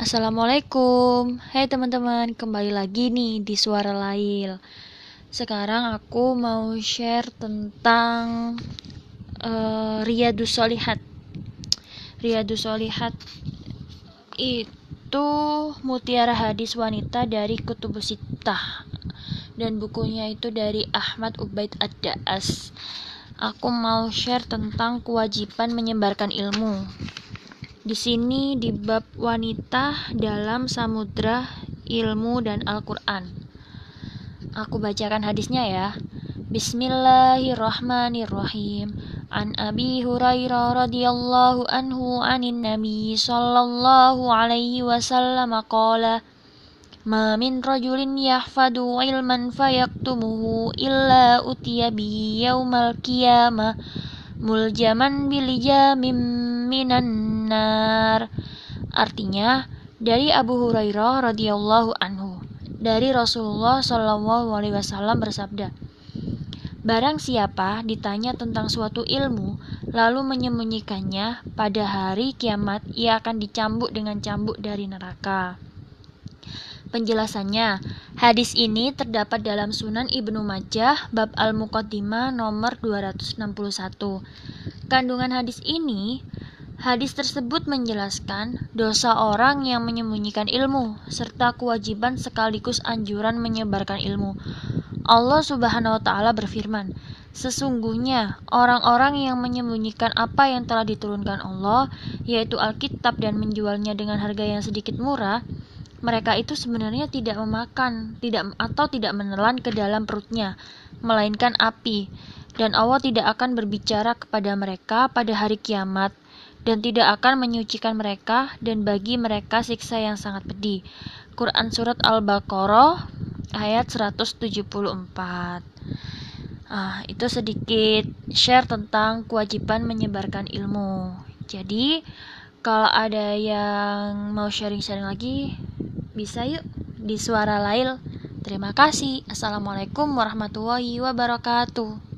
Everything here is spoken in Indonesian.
Assalamualaikum. Hai teman-teman, kembali lagi nih di Suara Lail. Sekarang aku mau share tentang uh, Riyadus Solihat Riyadus Solihat itu mutiara hadis wanita dari Kutubus Sittah. Dan bukunya itu dari Ahmad Ubaid Ad-Da'as. Aku mau share tentang kewajiban menyebarkan ilmu di sini di bab wanita dalam samudra ilmu dan Al-Quran. Aku bacakan hadisnya ya. Bismillahirrahmanirrahim. An Abi Hurairah radhiyallahu anhu anin Nabi sallallahu alaihi wasallam qala Ma min rajulin yahfadu ilman fayaktumuhu illa utiya bihi yaumal qiyamah muljaman bilijamim minan benar. Artinya dari Abu Hurairah radhiyallahu anhu dari Rasulullah shallallahu alaihi wasallam bersabda Barang siapa ditanya tentang suatu ilmu lalu menyembunyikannya pada hari kiamat ia akan dicambuk dengan cambuk dari neraka. Penjelasannya, hadis ini terdapat dalam Sunan Ibnu Majah bab Al-Muqaddimah nomor 261. Kandungan hadis ini Hadis tersebut menjelaskan dosa orang yang menyembunyikan ilmu serta kewajiban sekaligus anjuran menyebarkan ilmu. Allah Subhanahu wa taala berfirman, Sesungguhnya orang-orang yang menyembunyikan apa yang telah diturunkan Allah, yaitu Alkitab dan menjualnya dengan harga yang sedikit murah, mereka itu sebenarnya tidak memakan, tidak atau tidak menelan ke dalam perutnya, melainkan api. Dan Allah tidak akan berbicara kepada mereka pada hari kiamat dan tidak akan menyucikan mereka dan bagi mereka siksa yang sangat pedih. Quran Surat Al-Baqarah ayat 174 Ah, itu sedikit share tentang kewajiban menyebarkan ilmu. Jadi, kalau ada yang mau sharing-sharing lagi, bisa yuk di suara Lail. Terima kasih. Assalamualaikum warahmatullahi wabarakatuh.